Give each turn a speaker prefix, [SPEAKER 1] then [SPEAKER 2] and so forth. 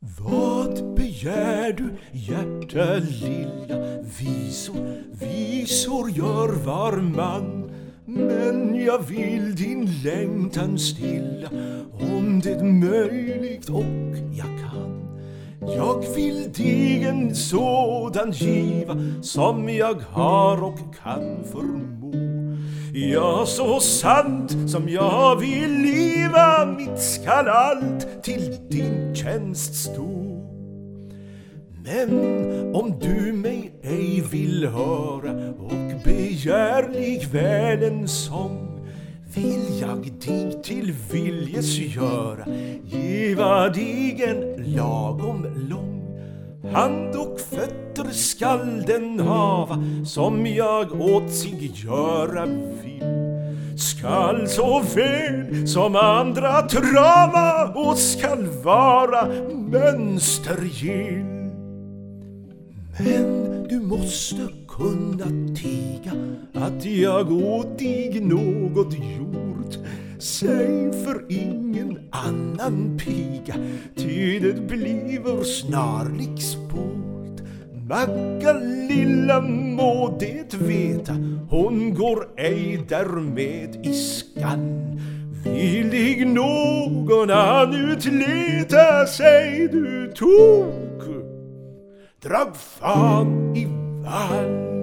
[SPEAKER 1] Vad begär du, hjärta lilla? Visor, visor gör var man. Men jag vill din längtan stilla om det är möjligt och jag kan. Jag vill dig en sådan giva som jag har och kan förmå. Ja, så sant som jag vill leva, mitt skall allt till din tjänst stå. Men om du mig ej vill höra och begär likväl en sång vill jag dig till viljes göra, giva dig en lagom lång Hand och fötter skall den hava som jag åt sig göra vill skall så väl som andra trava och skall vara mönstergill. Men du måste kunna tiga att jag åt dig något gjort Säg för ingen annan piga ty det bliver snarlik sport Magga lilla må det veta. Hon går ej därmed i skall Vill dig någon annan utleta, säg du tok. Drag fan i vall